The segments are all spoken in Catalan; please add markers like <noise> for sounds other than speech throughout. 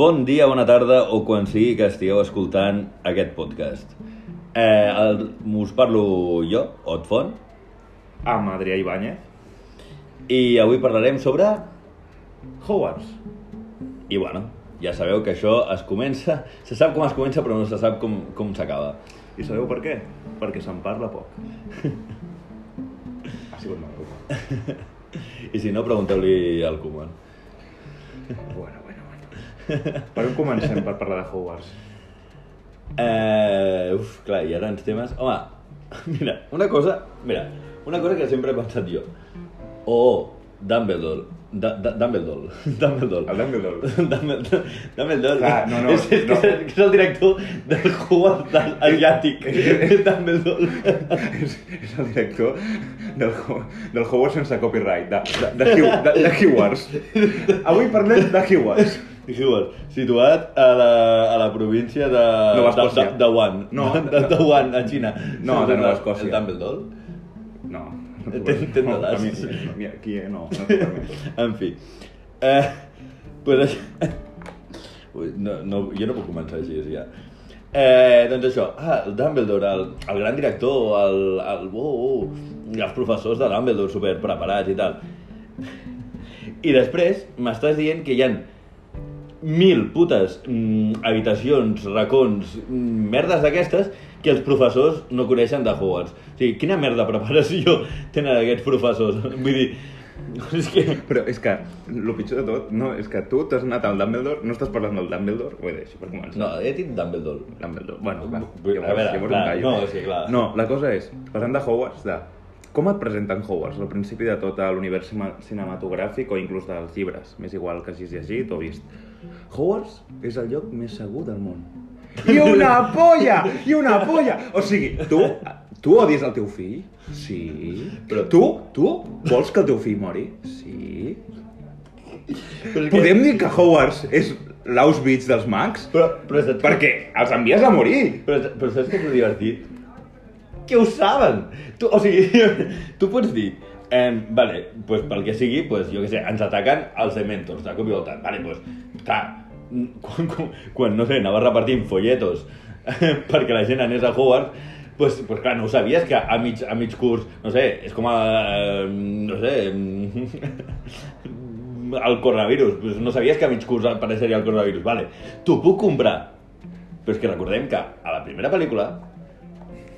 Bon dia, bona tarda o quan sigui que estigueu escoltant aquest podcast. Eh, el, us parlo jo, Ot Font, amb Adrià Ibáñez. i avui parlarem sobre... Hogwarts. I bueno, ja sabeu que això es comença... Se sap com es comença però no se sap com, com s'acaba. I sabeu per què? Perquè se'n parla poc. <laughs> ha sigut maco. I si no, pregunteu-li al Koeman. Bueno, bueno, bueno. Per on comencem per parlar de Hogwarts? Eh, uf, clar, hi ha tants temes. Home, mira, una cosa, mira, una cosa que sempre he pensat jo. Oh, Dumbledore. Da, da, Dumbledore. <laughs> Dumbledore. El Dumbledore. <laughs> Dumbledore. Dumbledore. Clar, no, no, és, és, no. Que, és, el director del Hogwarts asiàtic. <laughs> Dumbledore. és, és el director del, del Hogwarts sense copyright, de, de, de, de, de Hogwarts. Avui parlem de Hogwarts. Hogwarts, situat a la, a la província de... Nova de, Escòcia. de, de Wuhan. No, de, <laughs> de, de Wuhan, a Xina. No, de Nova Escòcia. El Dumbledore. No. Ten- ten de mi- aquí eh, no, no t'ho <laughs> permeto. En fi. Eh, pues això... <laughs> No, no, jo no puc començar així, ja. Eh, doncs això, ah, el Dumbledore, el, el gran director, el, el, oh, oh, els professors de Dumbledore super preparats i tal. I després m'estàs dient que hi han mil putes mm, habitacions, racons, mm, merdes d'aquestes que els professors no coneixen de Hogwarts. O sigui, quina merda preparació <laughs> tenen aquests professors? <laughs> Vull dir, <laughs> és que... Però és que el pitjor de tot no, és que tu t'has anat al Dumbledore, no estàs parlant del Dumbledore, ho he dit, per començar. No, he dit Dumbledore. Dumbledore. Bueno, clar, Vull- a veure, llavors clar, callo. no, sí, clar. No, la cosa és, parlant de Hogwarts, de com et presenten Hogwarts al principi de tot l'univers cinematogràfic o inclús dels llibres, m'és igual que hagis llegit o vist. Hogwarts és el lloc més segur del món. I una polla! I una polla! O sigui, tu, tu odies el teu fill? Sí. Però- tu, tu vols que el teu fill mori? Sí. Però, és que- Podem dir que Hogwarts és l'Auschwitz dels mags? Però, però, saps, Perquè els envies a morir. però, però saps què és divertit? Que ho saben! Tu, o sigui, <laughs> tu pots dir, eh, vale, pues pel que sigui, pues, jo què sé, ens ataquen els Dementors, de cop i volta. Vale, pues, clar, <laughs> quan, quan, quan, no sé, anava repartint folletos <laughs> perquè la gent anés a Hogwarts, pues, pues clar, no ho sabies que a mig, a mig curs, no sé, és com a, eh, no sé, <laughs> el coronavirus, pues no sabies que a mig curs apareixeria el coronavirus, vale, t'ho puc comprar, però és que recordem que a la primera pel·lícula,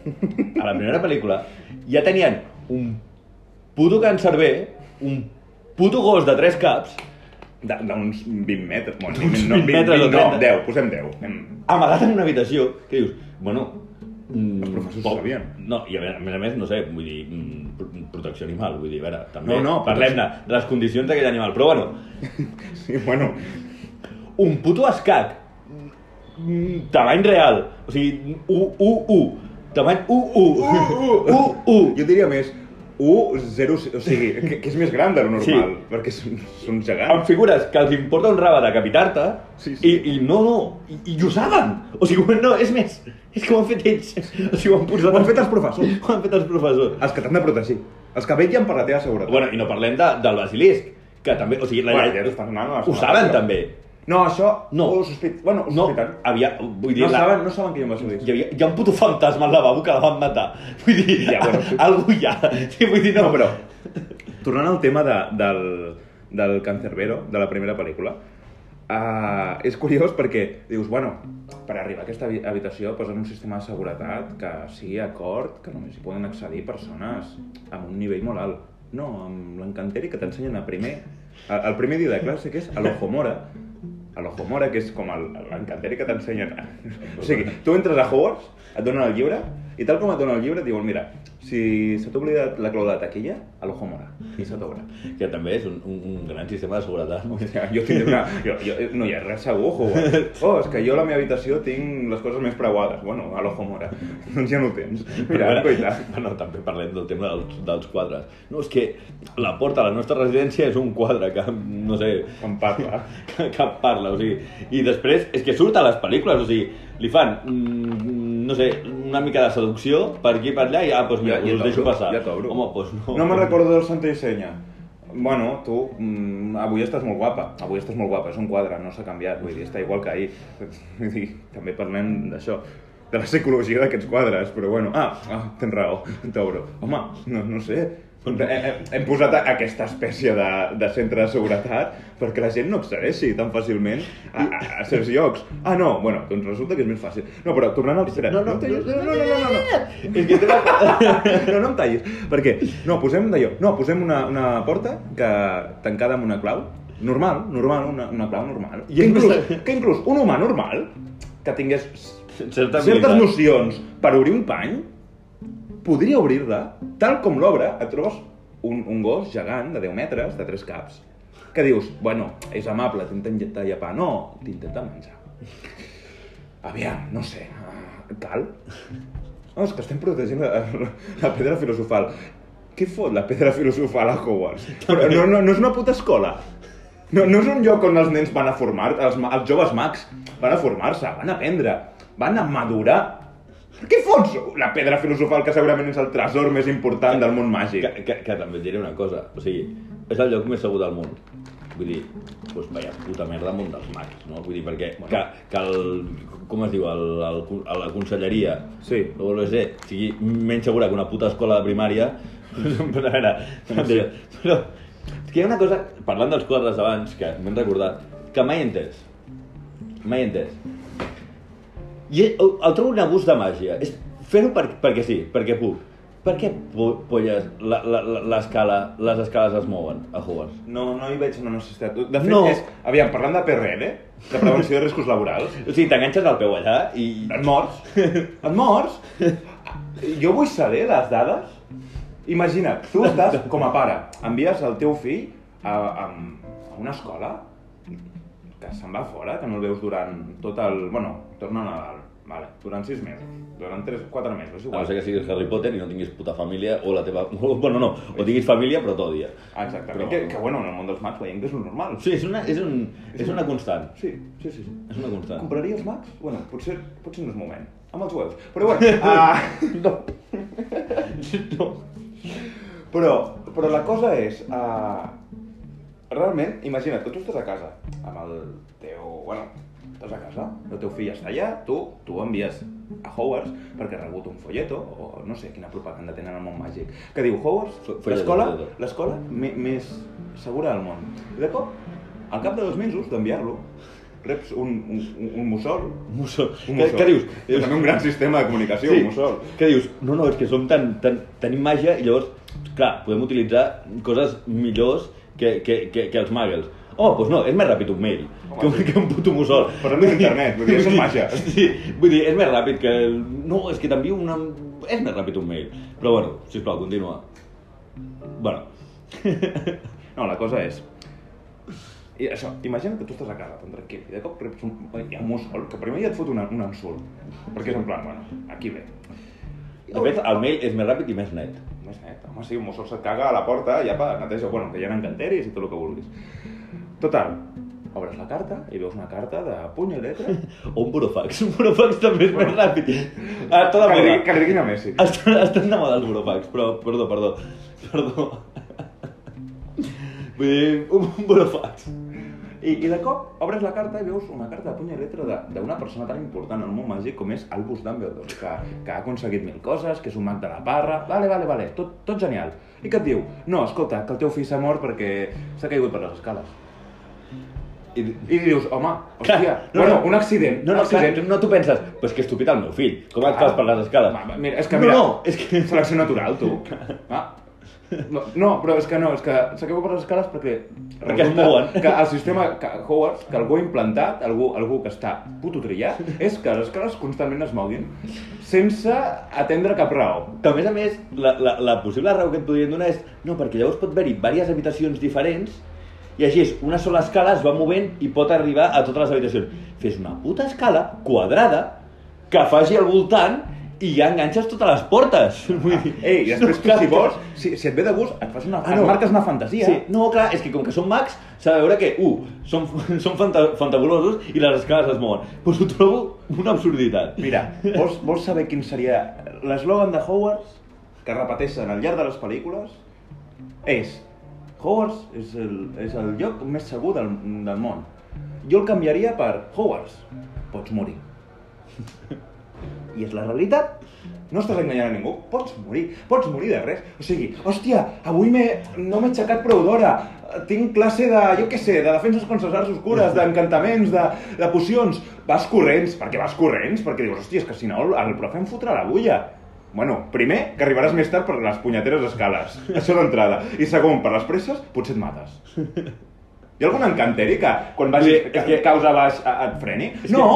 a la primera pel·lícula, ja tenien un puto cancerber, un puto gos de tres caps, De- D'uns 20 metres. Bueno, D'uns no, 20 metres o no, 30. 10, posem 10. Em, amagat en una habitació, que dius, bueno... mm, Els professors poc- sabien. No, i a més, a més no sé, vull dir, mm, pro- protecció animal, vull dir, a veure, també No, no, parlem-ne de les condicions d'aquell animal, però bueno, <laughs> Sí, bueno, un puto escac, mm, tamany real, o sigui, 1, 1, 1, tamany 1, 1, 1, 1, jo diria més 1, 0, o sigui, que, que és més gran de lo normal, Sí. perquè són, són amb gegants. figures que els importa un raba decapitar-te Sí, sí. I, i no, no, i, i ho saben o sigui, no, és més, és que ho han fet ells o sigui, ho han posat Ho han fet els professors. <laughs> ho han fet els professors Els que t'han de protegir. Els que vetllen per la teva seguretat. bueno, i no parlem de, del basilisc que també, o sigui, la, Bueno, ja ho saben també No, això No. ho sospit... Bueno, ho no, sospiten. havia, vull dir, No, la, saben, no saben que jo em vaig hi, havia, hi ha un puto fantasma al lavabo que la van matar <laughs> vull dir, Ja, bueno, sí. algú hi ha sí, vull dir, no, No, però, tornant al tema de, del, del cancerbero, de la primera pel·lícula, uh, és curiós perquè dius, bueno, per arribar a aquesta habi- habitació posen un sistema de seguretat que sigui acord, que només hi poden accedir persones amb un nivell molt alt. No, amb l'encanteri que t'ensenyen a primer, el, el primer dia de classe, que és a l'Ojomora, a l'Ojomora, que és com l'encanteri que t'ensenyen. O sigui, tu entres a Hogwarts, et donen el llibre, i tal com et donen el llibre, et diuen, mira, si se t'ha oblidat la clau de la taquilla, a l'Ojomora, i se t'obre. que també és un, un, un gran sistema de seguretat Hòstia, jo tindré una... Jo, jo, no hi ha res segur, Hogwarts. <laughs> Oh, és que jo a la meva habitació tinc les coses més preuades. Bueno, a l'Ojomora. <laughs> doncs ja no ho tens. Mira, Bueno, coita. Bueno, també parlem del tema dels, dels quadres. No, és que la porta a la nostra residència és un quadre que, no sé, Em parla. <laughs> que, que parla, o sigui... I després, és que surt a les pel·lícules, o sigui, li fan, mm, no sé, una mica de seducció per aquí i per allà i, ah, doncs mira, Ja- ja us deixo passar. ja t'obro. Home, doncs no. No me'n recordo del Santa i Senya. Bueno, tu, mm, avui estàs molt guapa, avui estàs molt guapa, és un quadre, no s'ha canviat, vull dir, està igual que ahir. <laughs> Vull dir, també parlem d'això, de la psicologia d'aquests quadres, però bueno, ah, ah tens raó, <laughs> t'obro. Home, no, no sé, hem, hem- hem posat aquesta espècie de, de centre de seguretat perquè la gent no accedeixi tan fàcilment a, a, a certs llocs. Ah, no, bueno, doncs resulta que és més fàcil. No, però tornant al... Espera, No, no, no, no, no, no, no, no, no. És que la... <laughs> No, no em tallis. Per què? No, posem d'allò. No, posem una, una porta que tancada amb una clau. Normal, normal, una, una clau normal. I Que inclús, que inclús un humà normal que tingués certes nocions per obrir un pany podria obrir-la tal com l'obre. Et trobes un, un gos gegant de 10 metres, de 3 caps, que dius, bueno, és amable, t'intenta llepar. No, t'intenta menjar. Aviam, no sé, uh, cal? No, és que estem protegint la, la pedra filosofal. Què fot la pedra filosofal a Hogwarts? Però no, no, no és una puta escola. No, no és un lloc on els nens van a formar, els, els joves mags van a formar-se, van a aprendre, van a madurar. Què fots la pedra filosofal que segurament és el tresor més important del món màgic? Que, que, que també et diré una cosa, o sigui, és el lloc més segur del món. Vull dir, doncs vaya puta merda al món dels mags, no? Vull dir, perquè que, que el, com es diu, el, el, a la conselleria, Sí. no vol ser, sigui menys segura que una puta escola de primària, <laughs> però a veure, però, però és que hi ha una cosa, parlant dels quadres abans, que m'hem recordat, que mai he entès, mai he entès. I el, trobo un abús de màgia. És fer-ho per, perquè sí, perquè puc. Per què po- polles la, la, la, l'escala, les escales es mouen a Hogwarts? No, no hi veig una necessitat. De fet, No. és... Aviam, parlant de PRL, de prevenció de riscos laborals, <laughs> O sigui, t'enganxes el peu allà i... et mors, et mors. Jo vull saber les dades. Imagina't, tu estàs com a pare, envies el teu fill a, a, a una escola que se'n va fora, que no el veus durant tot el... Bueno, torna a Nadal, vale, durant sis mesos, durant tres, quatre mesos, és A no igual. ser que siguis Harry Potter i no tinguis puta família o la teva... <laughs> Bueno, no, o tinguis família però t'odia. Exactament, Però- que, que bueno, en el món dels mags veiem que és lo normal. Sí, és una, és un, és una constant. sí, sí, sí. sí. És una constant. Compraries mags? Bueno, potser, potser no és moment. Amb els webs. Però bueno, uh, <laughs> <laughs> No. no. però, però la cosa és... Uh, realment, imagina't que tu estàs a casa amb el teu... Bueno, estàs a casa, el teu fill està allà, tu, tu envies a Hogwarts perquè ha rebut un folleto o no sé quina propaganda tenen al món màgic que diu folleto, l'escola l'escola més segura del món. I de cop, al cap de dos mesos d'enviar-lo, reps un, un, un, mussol Mussol. Un mussol. què dius? És també un gran sistema de comunicació, un mussol. Què dius? No, no, és que som tan, tan, tenim màgia i llavors, clar, podem utilitzar coses millors que, que, que, que els muggles. Oh, doncs no, és més ràpid un mail que, un- que un puto mussol. Parlem d'internet, vull dir, això és màgia. Sí, vull dir, és més ràpid que... No, és que t'envio una... És més ràpid un mail. Però bueno, sisplau, continua. Bueno, <laughs> No, la cosa és... I això, imagina que tu estàs a casa, tan tranquil, i de cop reps un, hi ha un mussol, que primer ja et fot una, un ensurt, perquè és en plan, bueno, aquí ve. de fet, el mail és més ràpid i més net. Més net, home, sí, un mussol se't caga a la porta, ja per neteja, bueno, que hi ha encanteris i tot el que vulguis. Total, obres la carta i veus una carta de puny i letra <laughs> O un burofax. Un burofax també és més ràpid. Ah, tota que li, que li diguin a Messi. Estan, estan de moda els burofax, però, perdó, perdó, perdó. Vull dir, un, un burofax. I, I de cop obres la carta i veus una carta de puny i letra de- d'una persona tan important al món màgic com és Albus Dumbledore, que, que ha aconseguit mil coses, que és un mag de la parra... Vale, vale, vale, tot, tot genial. I què et diu? No, escolta, que el teu fill s'ha mort perquè s'ha caigut per les escales. I, I dius, home, hòstia, Clar, bueno, un accident, No, no, clar, accident... no, tu penses, pues que estúpid el meu fill, com et fas per les escales? Va, va, Mira, és que no, mira, no, és que... selecció natural, tu. <laughs> Ah. No, no, però és que no, és que caigut per les escales perquè... Perquè es mouen. Que el sistema que, Hogwarts, que algú ha implantat, algú, algú que està puto trillat, és que les escales constantment es moguin sense atendre cap raó. Que a més a més, la, la, la possible raó que et podrien donar és no, perquè llavors pot haver-hi diverses habitacions diferents i així és, una sola escala es va movent i pot arribar a totes les habitacions. Fes una puta escala quadrada que faci al voltant i ja enganxes totes les portes. Vull dir, Ei, i després tu, cal si vols, si, si et ve de gust, et, fas una, Ah, et no. marques una fantasia. Sí, no, clar, és que com que són mags, s'ha de veure que, uh, són, <laughs> són fanta, fantabulosos i les escales es mouen. Pues ho trobo una absurditat. Mira, vols, vols saber quin seria l'eslògan de Hogwarts que repeteixen al llarg de les pel·lícules? És Hogwarts és el, és el lloc més segur del, del món. Jo el canviaria per Hogwarts. Pots morir. <laughs> I és la realitat. No estàs enganyant a ningú. Pots morir. Pots morir de res. O sigui, hòstia, avui no m'he aixecat prou d'hora. Tinc classe de, jo què sé, de defenses contra les arts oscures, <laughs> d'encantaments, de, de pocions. Vas corrents, perquè vas corrents, perquè dius, hòstia, és que si no el profe em fotrà la bulla. Bueno, primer, que arribaràs més tard per les punyeteres escales. <laughs> Això d'entrada. I segon, per les presses, potser et mates. <laughs> Hi ha algun encanteri que quan vagis Sí, que, que- causa baix a- et freni? no!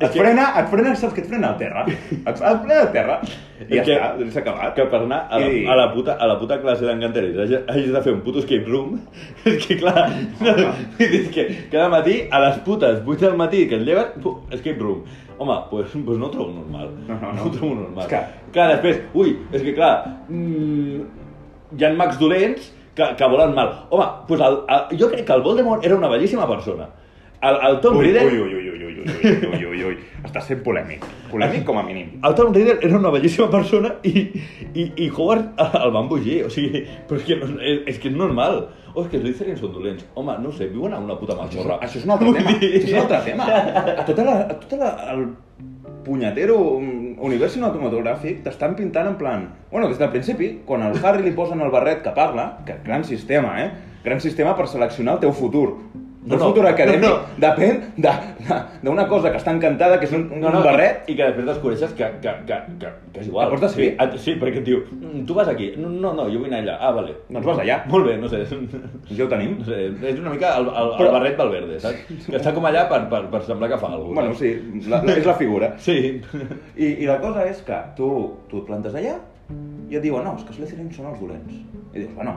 és et, que- frena, et frena, saps que et frena al terra. Et, et frena al terra. I ja que- està, s'ha acabat. Que per anar a la, I- a la, puta, a la puta classe d'encanteris hagis, hagis de fer un puto escape room, <laughs> és que clar, no, és que cada matí a les putes 8 del matí que et lleves, pu, escape room. Home, pues, pues no ho trobo normal. No, no, no. ho trobo normal. És que- Clar, després, ui, és que clar, mm, hi ha mags dolents que, que volen mal. Home, pues el, el, jo crec que el Voldemort era una bellíssima persona. El, el Tom Ui, Riddle... ui, ui, ui, ui, ui, ui, ui, ui, ui. Està sent polèmic. Polèmic com a mínim. El Tom Riddle era una bellíssima persona i, i, i Howard el van embogir, o sigui, però és que, no, és, és que és normal. O és que els Slytherin són dolents. Home, no sé, viuen a una puta mazmorra. Això és un altre tema. Això és un altre tema. A tota la, a tota la, el punyetero mm, univers cinematogràfic t'estan pintant en plan... Bueno, des del principi, quan al Harry li posen el barret que parla, que gran sistema, eh? Gran sistema per seleccionar el teu futur. No, El no, futur acadèmic no, no. depèn de- de- d'una cosa que està encantada, que és un, un, un barret. I, i que després descobreixes que, que, que, que, que és igual. Pots decidir. Sí, et- sí, perquè et diu, "Mm, tu vas aquí. No, no, no, jo vull anar allà. Ah, vale. Doncs vas allà. Molt bé, no sé. Ja ho tenim. No sé, és una mica el, el, Però- el barret Valverde, saps? Que està com allà per, per, per semblar que fa alguna Bueno, sí, la, la, és la figura. Sí. I, I la cosa és que tu, tu et plantes allà i et diuen, no, és que els Slytherin són els dolents. I dius, bueno,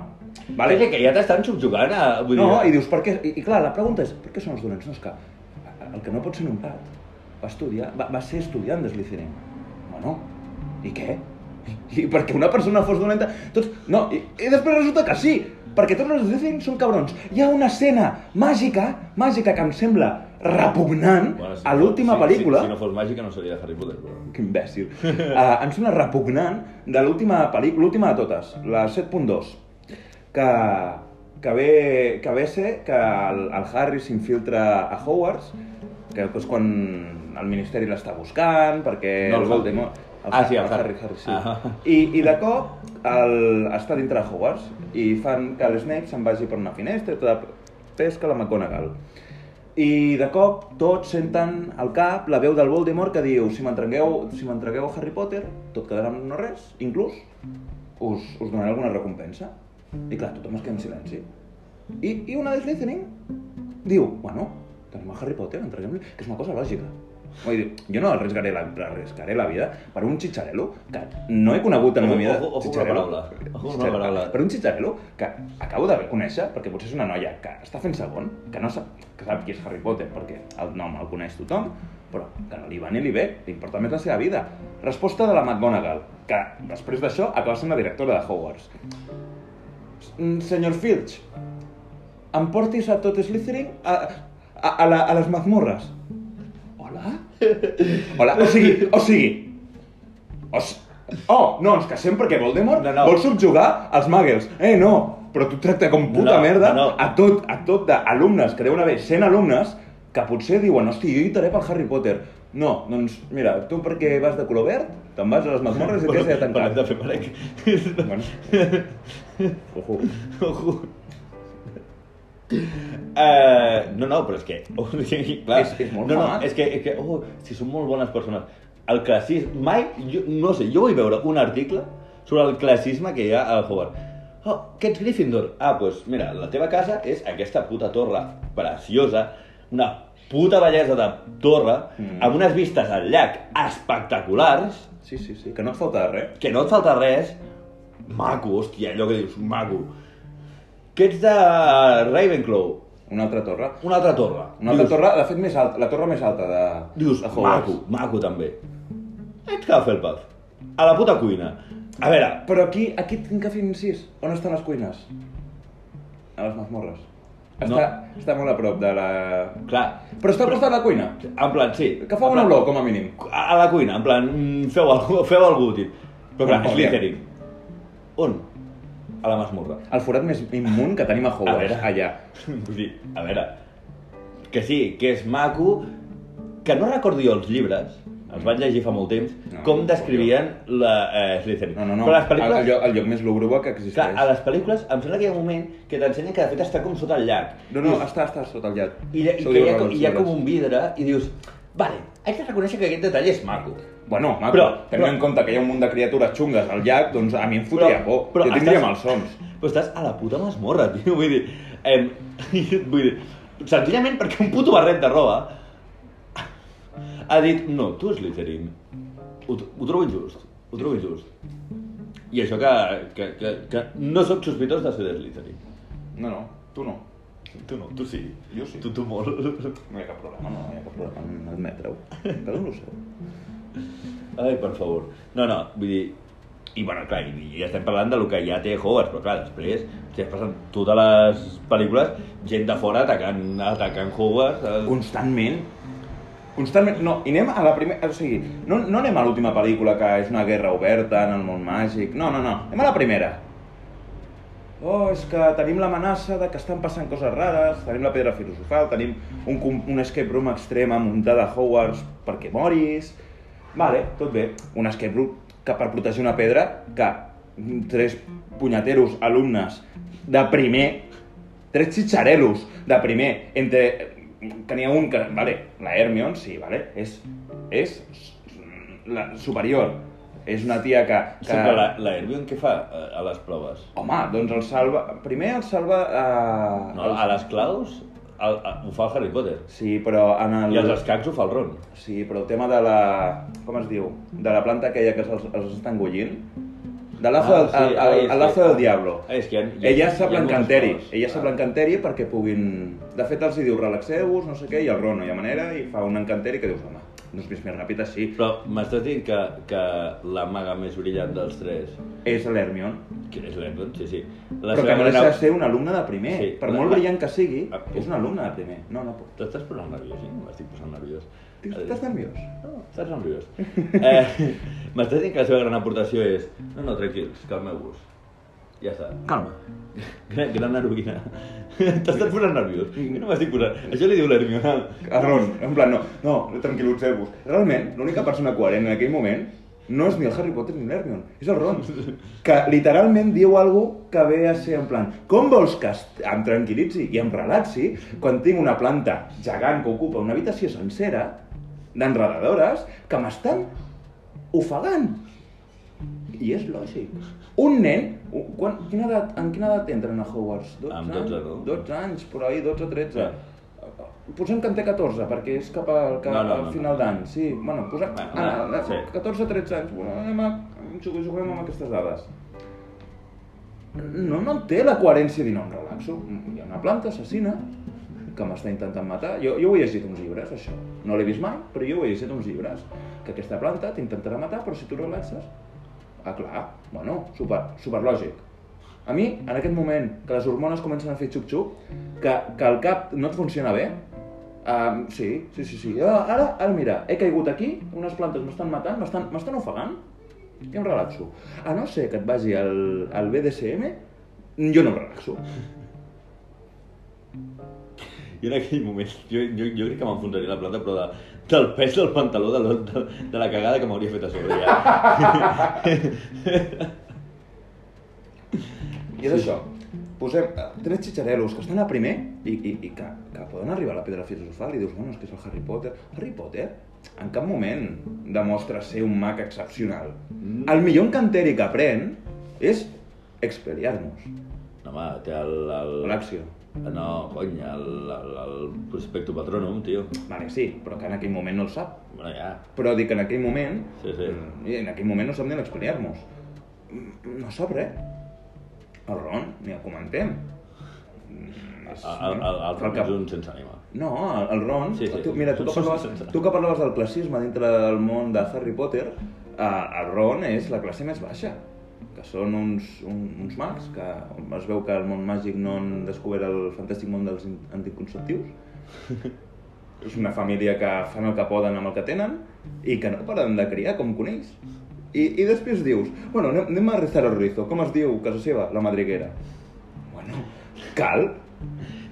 Vale. vale. Que ja t'estan subjugant a... Vull No, dir, i dius, per què? I, I clar, la pregunta és, per què són els dolents? No, és que el que no pot ser un prat va estudiar, va, va ser estudiant de Slytherin. Bueno, i què? I, i perquè una persona fos dolenta... Tots, no, i, i després resulta que sí, perquè tots els Slytherin són cabrons. Hi ha una escena màgica, màgica que em sembla repugnant Bueno, si a l'última si- pel·lícula. Si, si no fos màgica no seria de Harry Potter, però... Que imbècil. Uh, <laughs> em sembla repugnant de l'última pel·lícula, l'última de totes, la 7.2, que, que, ve, que ve ser que el, el Harry s'infiltra a Hogwarts, que és quan el Ministeri l'està buscant, perquè No, el el. Voldemort... Ah, sí, el el Harry, Harry. Harry, sí. Ah. I, I de cop el, està dintre de Hogwarts i fan que l'Snape se'n vagi per una finestra i tota pesca la McGonagall. I de cop tots senten al cap la veu del Voldemort que diu si m'entregueu si Harry Potter, tot quedarà no res, inclús us, us donaré alguna recompensa. I clar, tothom es queda en silenci. I, i una de Slytherin diu, bueno, tenim a Harry Potter, entreguem-li, que és una cosa lògica. Vull dir, jo no arriscaré la, arriscaré la vida per un xitxarelo que no he conegut en la meva vida. ojo, ojo Chicharello. paraula. Ojo Chicharello. paraula. Per un xitxarelo que acabo de conèixer, perquè potser és una noia que està fent segon, que no sap, que sap qui és Harry Potter, perquè el nom el coneix tothom, però que no li va ni li ve, li importa més la seva vida. Resposta de la McGonagall, que després d'això acaba sent la directora de Hogwarts. Mm, Senyor Filch, em portis a tot Slytherin a, a, a, la, a les mazmorres. Hola? <laughs> Hola, o sigui, o sigui... O, oh, no, ens casem perquè Voldemort No, no. vol subjugar els muggles. Eh, no, però tu tracta com puta No, merda no, no. a tot, a tot d'alumnes, que deuen haver 100 alumnes, que potser diuen, hosti, jo lluitaré pel Harry Potter. No, doncs, mira, tu perquè vas de color verd, te'n vas a les mazmorres i t'has de tancar. Parlem de fer parec. Bueno. Ojo. Ojo. Uh, no, no, però és que... <laughs> Oh, clar, És- és molt no, no, és que, és que oh, si són molt bones persones. El classisme... Mai, jo, no sé, jo vull veure un article sobre el classisme que hi ha al Hogwarts. Oh, que ets Gryffindor? Ah, doncs pues, mira, la teva casa és aquesta puta torre preciosa, una puta bellesa de torre, Mm. amb unes vistes al llac espectaculars, Sí, sí, sí, que no et falta res. que no et falta res, maco, hòstia, allò que dius, maco. Que ets de Ravenclaw, Una altra torre. una altra torre. Una altra dius, torre, de fet, més alta, la torre més alta de, Dius, de Hogwarts. maco, maco també. Ets Hufflepuff. A la puta cuina. A veure, Però aquí, aquí tinc que fer incís. On estan les cuines? A les mazmorres. Està, No. està molt a prop de la... clar, Però està al costat de la cuina. en plan, sí. Que fa una olor, com a mínim. A a la cuina, en plan, mm, feu algú, <laughs> feu algú, tio. Però clar, Molt bé. Slytherin. On? a la masmorra. El forat més immun que tenim a Hogwarts, veure. allà. <laughs> Vull dir, a veure, que sí, que és maco, que no recordo jo els llibres, els vaig llegir fa molt temps, No, com no, descrivien la eh, Slytherin. No, no, no. Però les pel·lícules... El, el, lloc, el lloc més lúgubre que existeix. Clar, a les pel·lícules em sembla que hi ha un moment que t'ensenyen que de fet està com sota el llac. No, no, està, està sota el llac. I, i ho que hi ha, com- hi ha com un vidre i dius, vale, haig de reconèixer que aquest detall és maco. Bueno, maco, Però- tenint però- en compte que hi ha un munt de criatures xungues al llac, doncs a mi em fotria por. jo tindria malsons. <laughs> Però estàs a la puta masmorra, tio, vull dir... Em, <laughs> vull dir, senzillament perquè un puto barret de roba ha dit, no, tu Slytherin, ho, ho trobo injust, ho trobo injust. I això que, que, que, que no sóc sospitós de ser de Slytherin. No, no, tu no. Tu no, tu sí. Jo sí. Tu, tu molt. No hi ha cap problema, no, no hi ha cap problema en admetre-ho. Cada un ho seu. Ai, per favor. No, no, vull dir... I, bueno, clar, i, i estem parlant del que ja té Hogwarts, però clar, després estem passant totes les pel·lícules, gent de fora atacant, atacant Hogwarts. eh, Constantment. Constantment. No, i anem a la primera... O sigui, no, no anem a l'última pel·lícula que és una guerra oberta en el món màgic. No, no, no. Anem a la primera. Oh, és que tenim l'amenaça de que estan passant coses rares, tenim la pedra filosofal, tenim un, un escape room extrema muntada a Hogwarts perquè moris... Vale, tot bé. Un escape room que per protegir una pedra que tres punyeteros alumnes de primer, tres xitxarelos de primer, entre ha un que, vale, la Hermione, sí, vale, és, és la superior. És una tia que... que... Sí, la, la Hermione què fa a, a les proves? Home, doncs el salva... Primer el salva... Uh, No, a les claus el, a, ho fa el Harry Potter. Sí, però en el... I als escacs ho fa el Ron. Sí, però el tema de la... Com es diu? De la planta aquella que els, els està engullint. De l'azo Ah, sí, el lazo que- del diablo. Ah, és que ha- Ella sap l'encanteri. Ella sap Ah. l'encanteri perquè puguin... De fet, els hi diu relaxeu-vos, no sé què, i el Ron no hi ha manera, i fa un encanteri que dius, home, no és més, més ràpid així. Però m'estàs dient que, que la maga més brillant dels tres, És l'Hermione. que és l'Hermione, sí, sí. La Però que no deixa de ser un alumne de primer. Sí, per molt la- brillant que sigui, Ah, és un alumne de primer. No, no puc. T'estàs posant nerviós, sí? M'estic posant nerviós. Estàs nerviós? No, estàs nerviós. Eh, <laughs> M'estàs dient que la seva gran aportació és no, no, tranquils, calmeu-vos. Ja està. Calma. Gran, gran heroïna. <laughs> T'estàs posant nerviós. Jo no m'estic posant... Això li diu l'Hermione. A Ron, en plan, no, no, tranquil·litzeu-vos. Realment, l'única persona coherent en aquell moment no és ni el Harry Potter ni l'Hermione, és el Ron. <laughs> Que literalment diu algo que ve a ser en plan, com vols que em tranquil·litzi i em relaxi quan tinc una planta gegant que ocupa una habitació sencera d'enredadores que m'estan ofegant? I és lògic. Un nen, quan, quina edat, en quina edat entren a Hogwarts? 12 Amb 12, anys? no? 12 anys, per ahí, 12 o 13. Ja. Posem que en té 14, perquè és cap al, cap No, no, al no, final no. d'any. Sí, bueno, posem... Bueno, ah, no, sí. 14 o 13 anys. Bueno, anem a... Juguem, juguem amb aquestes dades. No, no té la coherència dir, no, em relaxo. Hi ha una planta assassina que m'està intentant matar. Jo, jo ho he llegit uns llibres, això. No l'he vist mai, però jo ho he llegit uns llibres. Que aquesta planta t'intentarà matar, però si tu relaxes... Ah, clar, bueno, super, super lògic. A mi, en aquest moment, que les hormones comencen a fer xup-xup, que, que el cap no et funciona bé, um, sí, sí, sí, sí. Ah, Ara, ara mira, he caigut aquí, unes plantes m'estan matant, m'estan ofegant, i em relaxo. A no ser que et vagi al, al BDSM, jo no em relaxo. I en aquell moment, jo, jo, jo crec que m'enfonsaria la planta, però de, del pes del pantaló, de, de, de la cagada que m'hauria fet a sobre. Ja. <laughs> I és això. Posem eh, tres xitxarelos que estan a primer i, i, i que, que poden arribar a la pedra filosofal i dius, bueno, és que és el Harry Potter. Harry Potter en cap moment demostra ser un mag excepcional. Mm. El millor encanteri que aprèn és Expelliarmus, home, té el... el... l'acció. No, cony, el, el, el Prospecto Patronum, tio. Vale, sí, però que en aquell moment no el sap. Bueno, ja. Però dic que en aquell moment... Sí, sí. I en aquell moment no sap ni l'Expelliarmus. Mm, No sap res. El Ron, ni el comentem. Mm, és- El, el, el, el fa Ron és un sense ànima. No, el, el Ron, Sí, sí. tu, mira, tu que, parlaves, tu que parlaves del classisme dintre del món de Harry Potter, eh, el Ron és la classe més baixa, que són uns, un, uns mags, que es veu que el món màgic no han descobert el fantàstic món dels anticonceptius. és una família que fan el que poden amb el que tenen i que no paren de criar com conills. I, I després dius, bueno, anem, anem a rezar el rizo. Com es diu casa seva? La madriguera. Bueno, cal.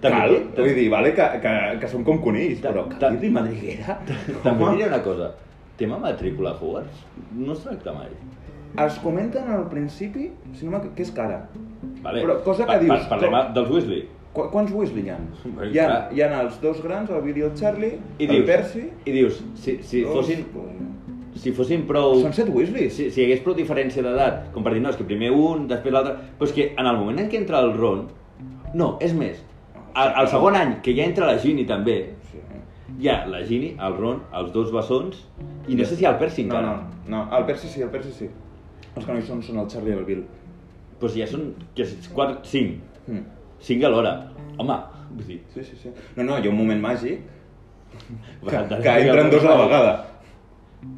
També- cal. també- Vull dir, vale que, que, que som com conills, però cal dir-li madriguera? També diré una cosa. Tema matrícula a Hogwarts no es tracta mai. Es comenten al principi, si no que és cara. Vale. Però cosa que Pa- dius, pa- Parlem com- dels Weasley. Qu quants Weasley hi ha? Bé, Hi ha, clar. hi ha els dos grans, el Bill i el Charlie, I el dius, Percy... I dius, si, si dos, fossin, si fossin prou... Són set Weasleys. Si, si hi hagués prou diferència d'edat, com per dir, no, és que primer un, després l'altre... Però és que en el moment en què entra el Ron... No, és més, al, al segon any, que ja entra la Ginny també, Sí. hi ha la Ginny, el Ron, els dos bessons, i no sé si el Percy No, encara. no, no, el Percy sí, el Percy sí. Els que no hi són són el Charlie i el Bill. Si ja són que és quatre, cinc, Mm. cinc alhora. Home, vull dir... Sí, sí, sí. No, no, hi ha un moment màgic que, que entren dos a la vegada.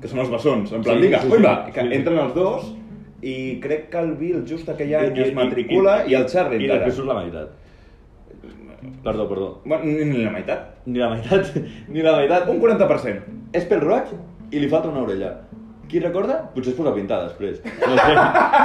Que són els bessons. En plan, Sí, vinga, sí, sí. va, que Sí. entren els dos i crec que el Bill just aquell any I- i- es matricula i, el Charlie I després surt la meitat. Perdó, perdó. Bueno, ni, ni la meitat. Ni la meitat, <laughs> ni la meitat. Un 40%. És pel roig i li falta una orella. Qui recorda? Potser es posa a pintar després. No sé.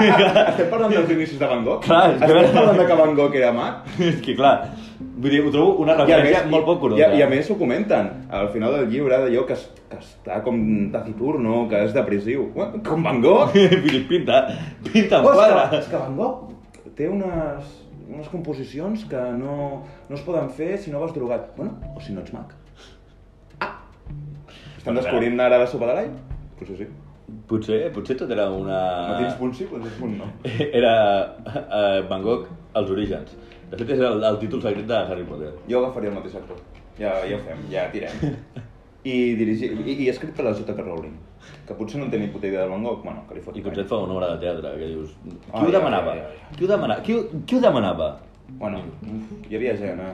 <laughs> Estem parlant dels inicis de Van Gogh? Clar, és que- Estem parlant de que Van Gogh era mag? és que clar, vull dir, ho trobo una I referència més, molt poc i, curosa. a- i a més ho comenten al final del llibre d'allò que, es, que està com taciturno, que és depressiu. Com Van Gogh! <laughs> vull dir, pinta, pinta en és, quadre. que, és que Van Gogh té unes, unes composicions que no, no es poden fer si no vas drogat. Bueno, o si no ets mag. Ah! Estan descobrint ara la sopa de l'all? Potser sí. Potser, potser tot era una... No tens punt sí, doncs és punt no. Era uh, Van Gogh, els orígens. De fet, és el, el títol secret de Harry Potter. Jo agafaria el mateix actor. Ja, ja ho fem, ja tirem. <laughs> I, dirigi, i, i escrit per la J.K. Rowling, que potser no té ni puta idea del Van Gogh, bueno, que li fot I potser et fa una obra de teatre, que dius... Qui Ah, ho demanava? ja, ja, ja. Qui ho demanava? Qui, qui ho demanava? Bueno, uf, hi havia gent, eh?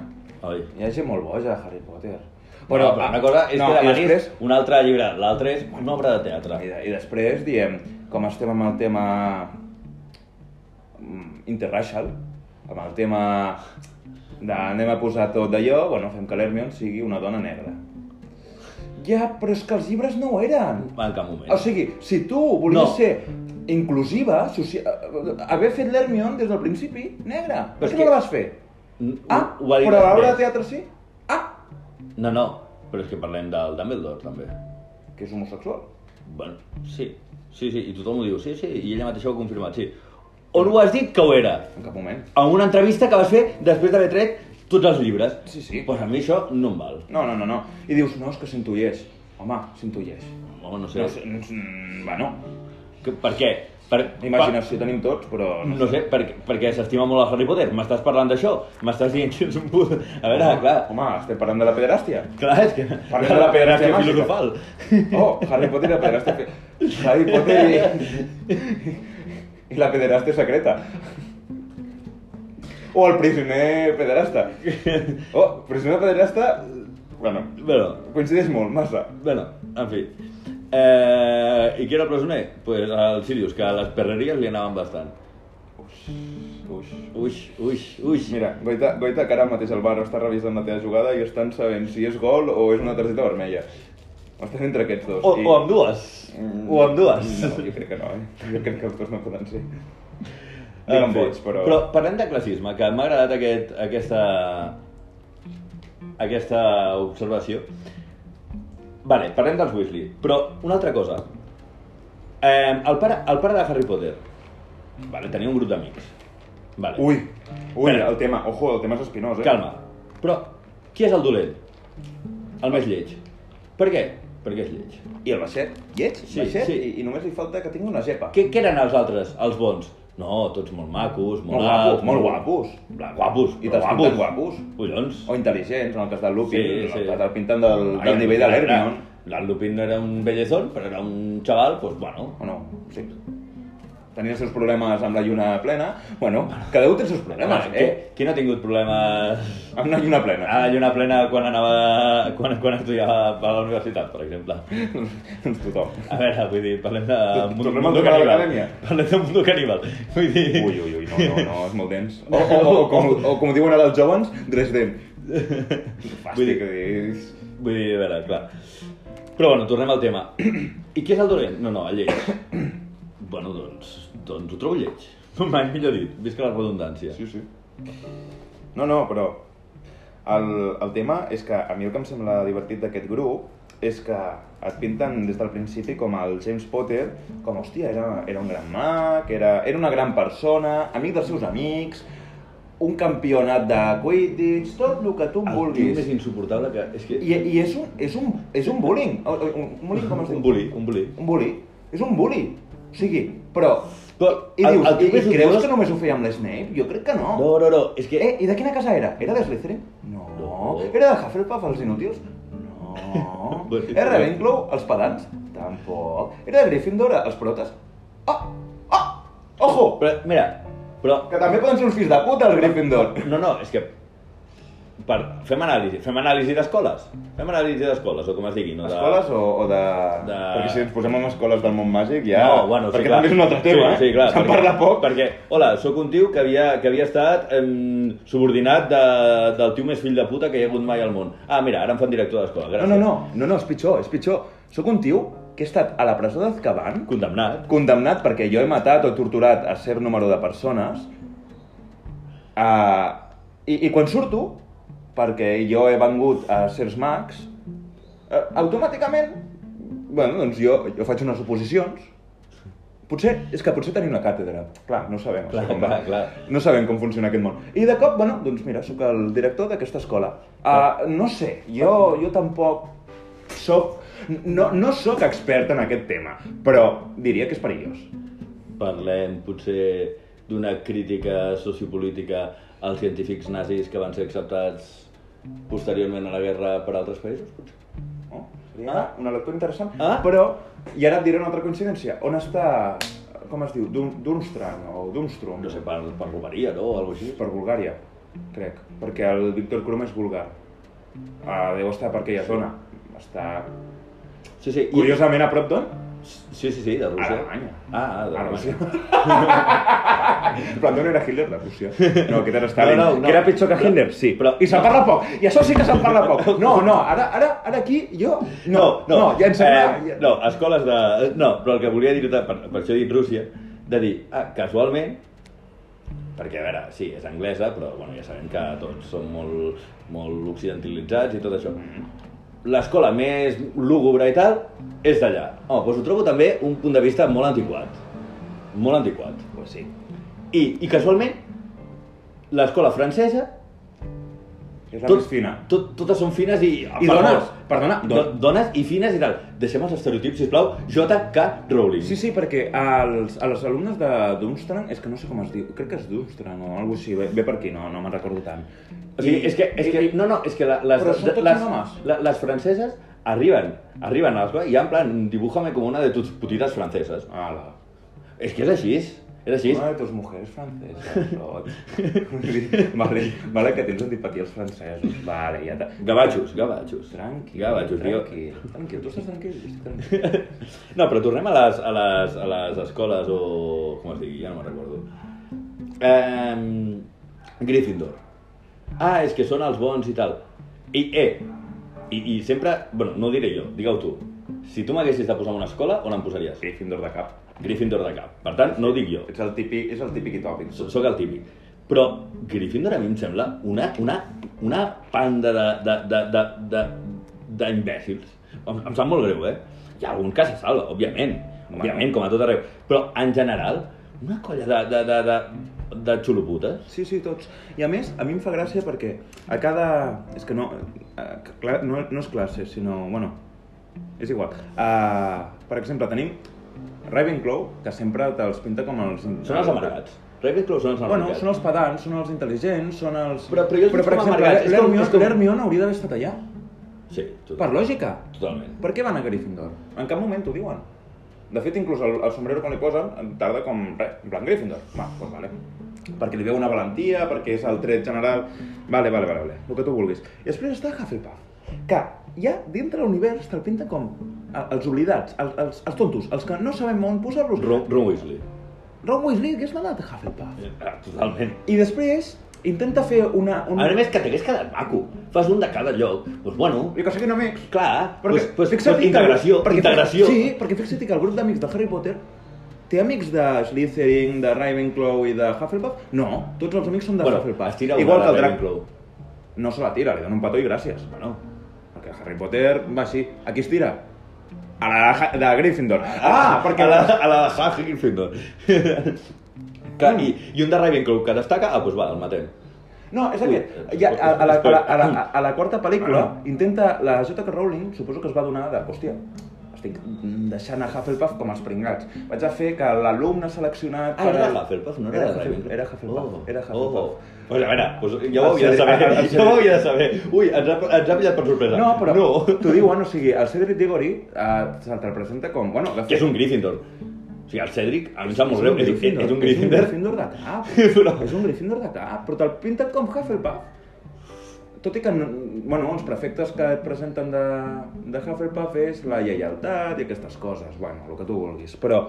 Oi. Hi ha gent molt boja Harry Potter. Però, però una cosa és no, que demanis després, un altre llibre, l'altre és una obra de teatre. i, I després diem, com estem amb el tema mm, interracial, amb el tema de anem a posar tot d'allò, bueno, fem que l'Hermione sigui una dona negra. Ja, però és que els llibres no ho eren. En cap moment. O sigui, si tu volies No. ser inclusiva, socia... haver fet l'Hermione des del principi, negra. Però Per és què que- no la vas fer? Ah, ho però a l'obra de teatre sí? No, no, però és que parlem del Dumbledore, també. que és homosexual. Bueno, sí, sí, sí, i tothom ho diu, sí, sí, i ella mateixa ho ha confirmat, sí. On ho has dit que ho era? En cap moment. En una entrevista que vas fer després d'haver tret tots els llibres. Sí, sí. Pues a mi això no em val. No, no, no, no. I dius, no, és que s'intuïeix. Home, s'intuïeix. Home, no sé. No mm, bueno, Que, per què? Per, imaginació tenim tots, però... Per, no sé, per, perquè s'estima molt el Harry Potter. M'estàs parlant d'això? M'estàs dient que ets un put... A veure, Home, clar, Home, estem parlant de la pederàstia. clar, és que... Parlem de la pederàstia màgica. filosofal. Oh, Harry Potter i la pederàstia... Harry Potter i... I la pederàstia secreta. O el prisioner pederasta. Oh, prisioner pederasta... Bueno, Bueno, coincideix molt, massa. bueno, en fi. Eh, I qui era el presoner? Pues el Sirius, que a les perreries li anaven bastant. Uix. Uix, uix, uix. Mira, Goita, Goita que ara mateix al bar està revisant la teva jugada i estan sabent si és gol o és una targeta vermella. Estan entre aquests dos. O, o amb dues. O amb dues. No, jo crec que no, eh? Jo crec que els dos no poden ser. Digue'm boig, però... Però parlem de classisme, que m'ha agradat aquest, aquesta, aquesta observació. Vale, parlem dels Weasley. Però una altra cosa. Eh, el, pare, el pare de Harry Potter vale, tenia un grup d'amics. Vale. Ui, ui, Espera. el tema, ojo, el tema és espinós, eh? Calma. Però qui és el dolent? El més lleig. Per què? Perquè és lleig. I el baixet? Lleig? Sí, baixet? sí. I, I només li falta que tingui una gepa. Què, què eren els altres, els bons? No, tots molt macos, molt, Molt guapos, alts, molt guapos. Bla, guapos, I te'ls pinten guapos. Collons. O intel·ligents, en el cas del Lupin, Sí, sí. el pinten del, Ai, del nivell de l'Hermione. El Lupin no era un bellezón, però era un xaval, pues bueno. O no? Sí. Tenia els seus problemes amb la lluna plena. Bueno, cada un té els seus problemes, Qui, eh? qui no ha tingut problemes Amb una lluna plena. a la lluna plena quan anava... quan, quan estudiava a la universitat, per exemple? doncs tothom. A veure, vull dir, parlem de Tornem al mundo tema de caníbal. l'acadèmia. Parlem de Mundo Caníbal. Vull dir... Ui, ui, ui, no, no, no, és molt dens. <laughs> O, o, o, o, com, o com diuen ara els joves, Dresden. <laughs> Vull dir-. Vull dir, a veure, clar. Però bueno, tornem al tema. <clears throat> I qui és el dolent? No, no, el lleig. <clears throat> Bueno, doncs, doncs ho trobo lleig. <laughs> Mai millor dit, visca la redundància. Sí, sí. No, no, però el, el tema és que a mi el que em sembla divertit d'aquest grup és que et pinten des del principi com el James Potter, com, hòstia, era, era un gran mag, era, era una gran persona, amic dels seus amics, un campionat de Quidditch, tot el que tu El vulguis. més insuportable que... És que... I, i és, un, és, un, és un bullying. Un, un bullying, com es <laughs> diu? Un bully, un bully. Un bully. És un bully. O sigui, però... Però I el- dius, el tio i, i creus que només ho feia amb l'Snape? Jo crec que no. No, no, no, és que... Eh, i de quina casa era? Era de Slytherin? No. No. Era de Hufflepuff, els inútils? No. <laughs> Era Ravenclaw, els pedants? Tampoc. Era de Gryffindor, els protes? Ah! Ah! Ojo! Però, mira, però... Que també poden ser uns fills de puta, els Gryffindor. No, no, és que... Per... Fem anàlisi, fem anàlisi d'escoles. Fem anàlisi d'escoles, o com es digui, no? De... Escoles o, o de... De- Perquè si ens posem amb escoles del món màgic ja... No, bueno, sí, perquè clar. també és un altre tema, sí, sí, clar, eh? Se'n parla poc. Perquè, hola, sóc un tio que havia, que havia estat em, subordinat de, del tio més fill de puta que hi ha hagut mai al món. Ah, mira, ara em fan director d'escola, No, gràcies. no, no, no, no, és pitjor, és pitjor. Sóc un tio que he estat a la presó d'Azkaban, Condemnat. condemnat perquè jo he matat o torturat a cert número de persones, uh, i, i quan surto, perquè jo he vengut a certs mags, uh, automàticament, bueno, doncs jo, jo faig unes oposicions, Potser, és que potser tenim una càtedra. Clar, no sabem. Clar, això com clar, clar. No sabem com funciona aquest món. I de cop, bueno, doncs mira, sóc el director d'aquesta escola. Uh, no sé, jo, jo tampoc soc... No, no sóc expert en aquest tema, però diria que és perillós. Parlem, potser, d'una crítica sociopolítica als científics nazis que van ser acceptats posteriorment a la guerra per altres països, potser? No? Seria Ah. una lectura interessant. Ah. Però, i ara et diré una altra coincidència. On està, com es diu, Dun- Dunstrang o Dunstrom? No sé, per, per robaria, no? O alguna cosa així. Per Bulgària, crec. Perquè el Víctor Krum és bulgar. Uh, deu estar per aquella zona. Està Sí, sí. i- curiosament a prop d'on? Sí, sí, sí, de Rússia. Alemanya. Ah, de A <laughs> Rússia. Però no era Hitler, la Rússia. No, aquest era Stalin. No, no, no. Que era pitjor que Hitler, sí. Però- I se'n parla poc. I això sí que se'n parla poc. No, no, ara, ara, ara aquí jo... No, no, no ja em sembla... Eh, no, escoles de... No, però el que volia dir, per, per això he dit Rússia, de dir, ah, casualment, perquè, a veure, sí, és anglesa, però bueno, ja sabem que tots som molt, molt occidentalitzats i tot això. L'escola més lúgubre i tal és d'allà. Home, doncs ho trobo també un punt de vista molt antiquat. Molt antiquat. Pues sí. I, i casualment, l'escola francesa És la més fina. Tot, totes són fines i... I dones, perdona, do, don- dones i fines i tal. Deixem els estereotips, sisplau. J.K. Rowling. Sí, sí, perquè als, a les alumnes de Dunstrang, és que no sé com es diu, crec que és Dunstrang o alguna cosa així, ve, ve per aquí, no, no me'n recordo tant. O sigui, és que, és que, no, no, és que la, les, les, homes. la, les franceses arriben, arriben a l'escola i en plan, dibújame com una de tus putitas franceses. Ala. És que és així, és així. Una de tus mujeres franceses, <laughs> Rot. vale, vale, que tens antipatia als francesos. Vale, ja t'ha... Gavatxos, gavatxos. Tranquil, Gavatxos, tranquil, tranquil, tu estàs tranquil, jo. No, però tornem a les, a les, a les escoles o... com es digui, ja no me'n recordo. Eh, Gryffindor. Ah, és que són els bons i tal. I, eh, i, i sempre... Bueno, no ho diré jo, digue-ho tu. Si tu m'haguessis de posar una escola, on em posaries? Gryffindor de cap. Gryffindor de cap. Per tant, no ho dic jo. Ets el típic, és el típic i tòpic. So- Soc el típic. Però Gryffindor a mi em sembla una, una, una panda de, de, de, de, de, d'imbècils. Em, em sap molt greu, eh? Hi ha algun que se salva, òbviament. Òbviament, com a tot arreu. Però, en general, una colla de, de, de, de, de xuloputes. Sí, sí, tots. I a més, a mi em fa gràcia perquè a cada... És que no... eh, no, no és classe, sinó... Bueno, és igual. Uh, per exemple, tenim Ravenclaw, que sempre te'ls pinta com els... Són els amargats. Ravenclaw són els Bueno, amargats. són els pedants, són els intel·ligents, són els... Però- però jo però per exemple, l'Hermione com- hauria d'haver estat allà. Sí, total, Per lògica. totalment. Per què van a Gryffindor? En cap moment t'ho diuen. De fet, inclús el, el sombrero que li posen tarda com res, en plan Gryffindor. Va, doncs vale. Perquè li veu una valentia, perquè és el tret general... Vale, vale, vale, vale. el que tu vulguis. I després està Hufflepuff, que ja dintre l'univers te'l pinta com el- els oblidats, els, els, els tontos, els que no sabem on posar-los. Ron, Ron Weasley. Ron Weasley hagués anat a Hufflepuff. Ah, totalment. I després intenta fer una... una... A més que t'hagués quedat maco. Fas un de cada lloc. Doncs bueno, I que siguin amics. clar, Perquè, pues, pues, pues, que- integració, perquè, integració. Sí, perquè fixa't que el grup d'amics de Harry Potter té amics de Slytherin, de Ravenclaw i de Hufflepuff? No, tots els amics són de Bueno, Hufflepuff. Igual de que el drac. Ravenclaw. No se la tira, li dona un petó i gràcies. Bueno, Perquè Harry Potter va així. A qui es tira? A la de, de Gryffindor. Ah, perquè... A la, a la de Harry Gryffindor. <laughs> que, i, I un de Ravenclaw que destaca, ah, doncs va, el matem. No, és aquest. Ja, a, a, la, a, la, a, la, a la quarta pel·lícula Ah. intenta... La J.K. Rowling suposo que es va donar de... Hòstia, estic deixant a Hufflepuff com els pringats. Vaig a fer que l'alumne seleccionat... Ah, era el- Hufflepuff, no era, era de Hufflepuff, Ravenclaw. Era Hufflepuff, Oh, era Oh. Pues a veure, pues ja ho El havia de saber, el- <laughs> el ja ho havia de saber. Ui, ens ha, ens ha pillat per sorpresa. No, però No. t'ho diuen, o sigui, el Cedric Diggory eh, se'l representa com... Bueno, Que és un Gryffindor. O sigui, el Cedric, a mi em sap molt greu, un és, és, Gryffindor. és un És un Gryffindor. Gryffindor de cap. <laughs> Però- És un Gryffindor de cap, però te'l pinten com Hufflepuff. Tot i que, no- bueno, els prefectes que et presenten de, de Hufflepuff és la lleialtat i aquestes coses, bueno, el que tu vulguis. Però,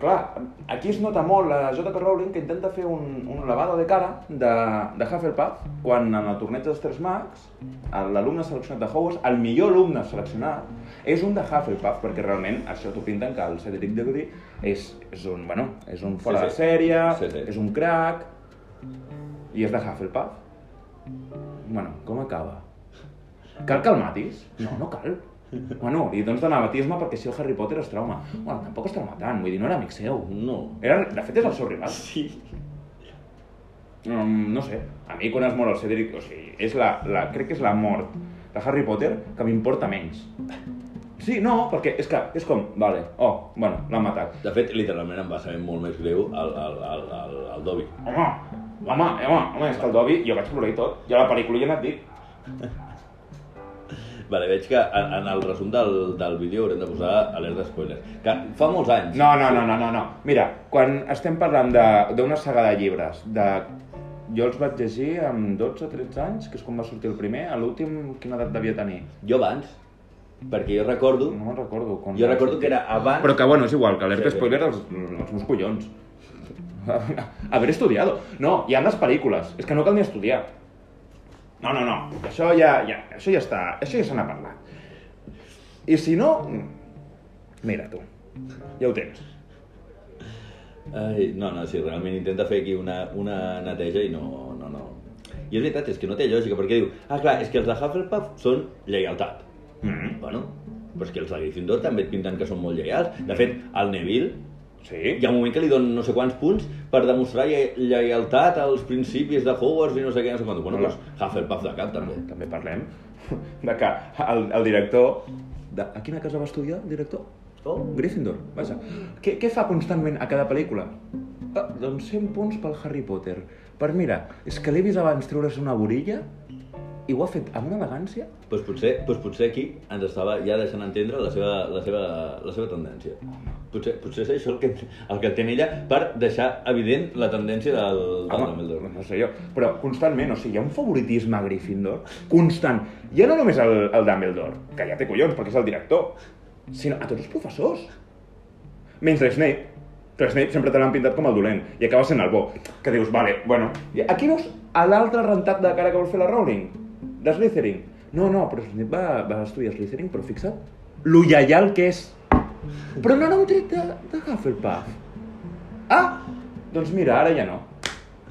clar, aquí es nota molt la J.K. Rowling que intenta fer un, un lavado de cara de, de Hufflepuff quan en el torneig dels Tres Mags l'alumne seleccionat de Hogwarts, el millor alumne seleccionat, és un de Hufflepuff, perquè realment això t'ho pinten que el Cedric Diggory és, és un, bueno, és un fora Sí, de sí. sèrie, Sí, sí. és un crack, i és de Hufflepuff. Bueno, com acaba? Cal que el matis? No, no cal. Bueno, li dones d'anabatisme perquè si el Harry Potter es trauma. Bueno, tampoc es trauma tant, vull dir, no era amic seu. No. Era, de fet, és el seu rival. Sí. Um, no sé, a mi quan es mor el Cedric, o sigui, és la, la, crec que és la mort de Harry Potter que m'importa menys. Sí, no, perquè és que és com, vale, oh, bueno, l'han matat. De fet, literalment em va saber molt més greu el, el, el, el, el Dobby. Home, home, home, home, és que el Dobby, jo vaig plorar i tot, i a la pel·lícula ja n'ha dit. <laughs> Vale, veig que en, en el resum del, del vídeo haurem de posar alerta spoiler. Que fa molts anys. No, no, no, no, no, no. Mira, quan estem parlant de- d'una saga de llibres, de... Jo els vaig llegir amb 12 o 13 anys, que és quan va sortir el primer, a l'últim quina edat devia tenir? Jo abans, perquè jo recordo... No me'n recordo. Quan Jo recordo que era abans... Però que bueno, és igual, que alerta Sí, sí. spoiler els, els meus collons. <laughs> Haver estudiado. No, hi ha les pel·lícules. És que no cal ni estudiar. No, no, no. Això ja, ja, això ja està, això ja se n'ha parlat. I si no, mira tu, ja ho tens. Ai, no, no, sí, realment intenta fer aquí una, una neteja i no, no, no. I és veritat, és que no té lògica, perquè diu, ah, clar, és que els de Hufflepuff són lleialtat. Mm. Bueno, però és que els de Gryffindor també et pinten que són molt lleials. De fet, al Neville Sí? hi ha un moment que li donen no sé quants punts per demostrar lle- lleialtat als principis de Hogwarts i no sé què, no sé quant. Bueno, doncs Hufflepuff de cap, també. També parlem <laughs> de que el, el director... De, a quina casa va estudiar, el director? Oh. Gryffindor, vaja. Què, què fa constantment a cada pel·lícula? Ah, doncs 100 punts pel Harry Potter. Per mira, és que l'he vist abans treure's una borilla i ho ha fet amb una elegància. Doncs potser, doncs potser aquí ens estava ja deixant entendre la seva, la seva, la seva tendència. Potser, potser és això el que, el que entén ella per deixar evident la tendència del, del Home, Dumbledore. no sé jo, però constantment, o sigui, hi ha un favoritisme a Gryffindor constant. Ja no només el, el Dumbledore, que ja té collons perquè és el director, sinó a tots els professors. Menys l'Snape, que Snape sempre te l'han pintat com el dolent i acaba sent el bo. Que dius, vale, bueno... Aquí veus a l'altre rentat de cara que vol fer la Rowling, Slytherin. No, no, però Snape va, va estudiar Slytherin, però fixa't, lo lleial que és. Però no era un tret de, de Hufflepuff. Ah, doncs mira, ara ja no.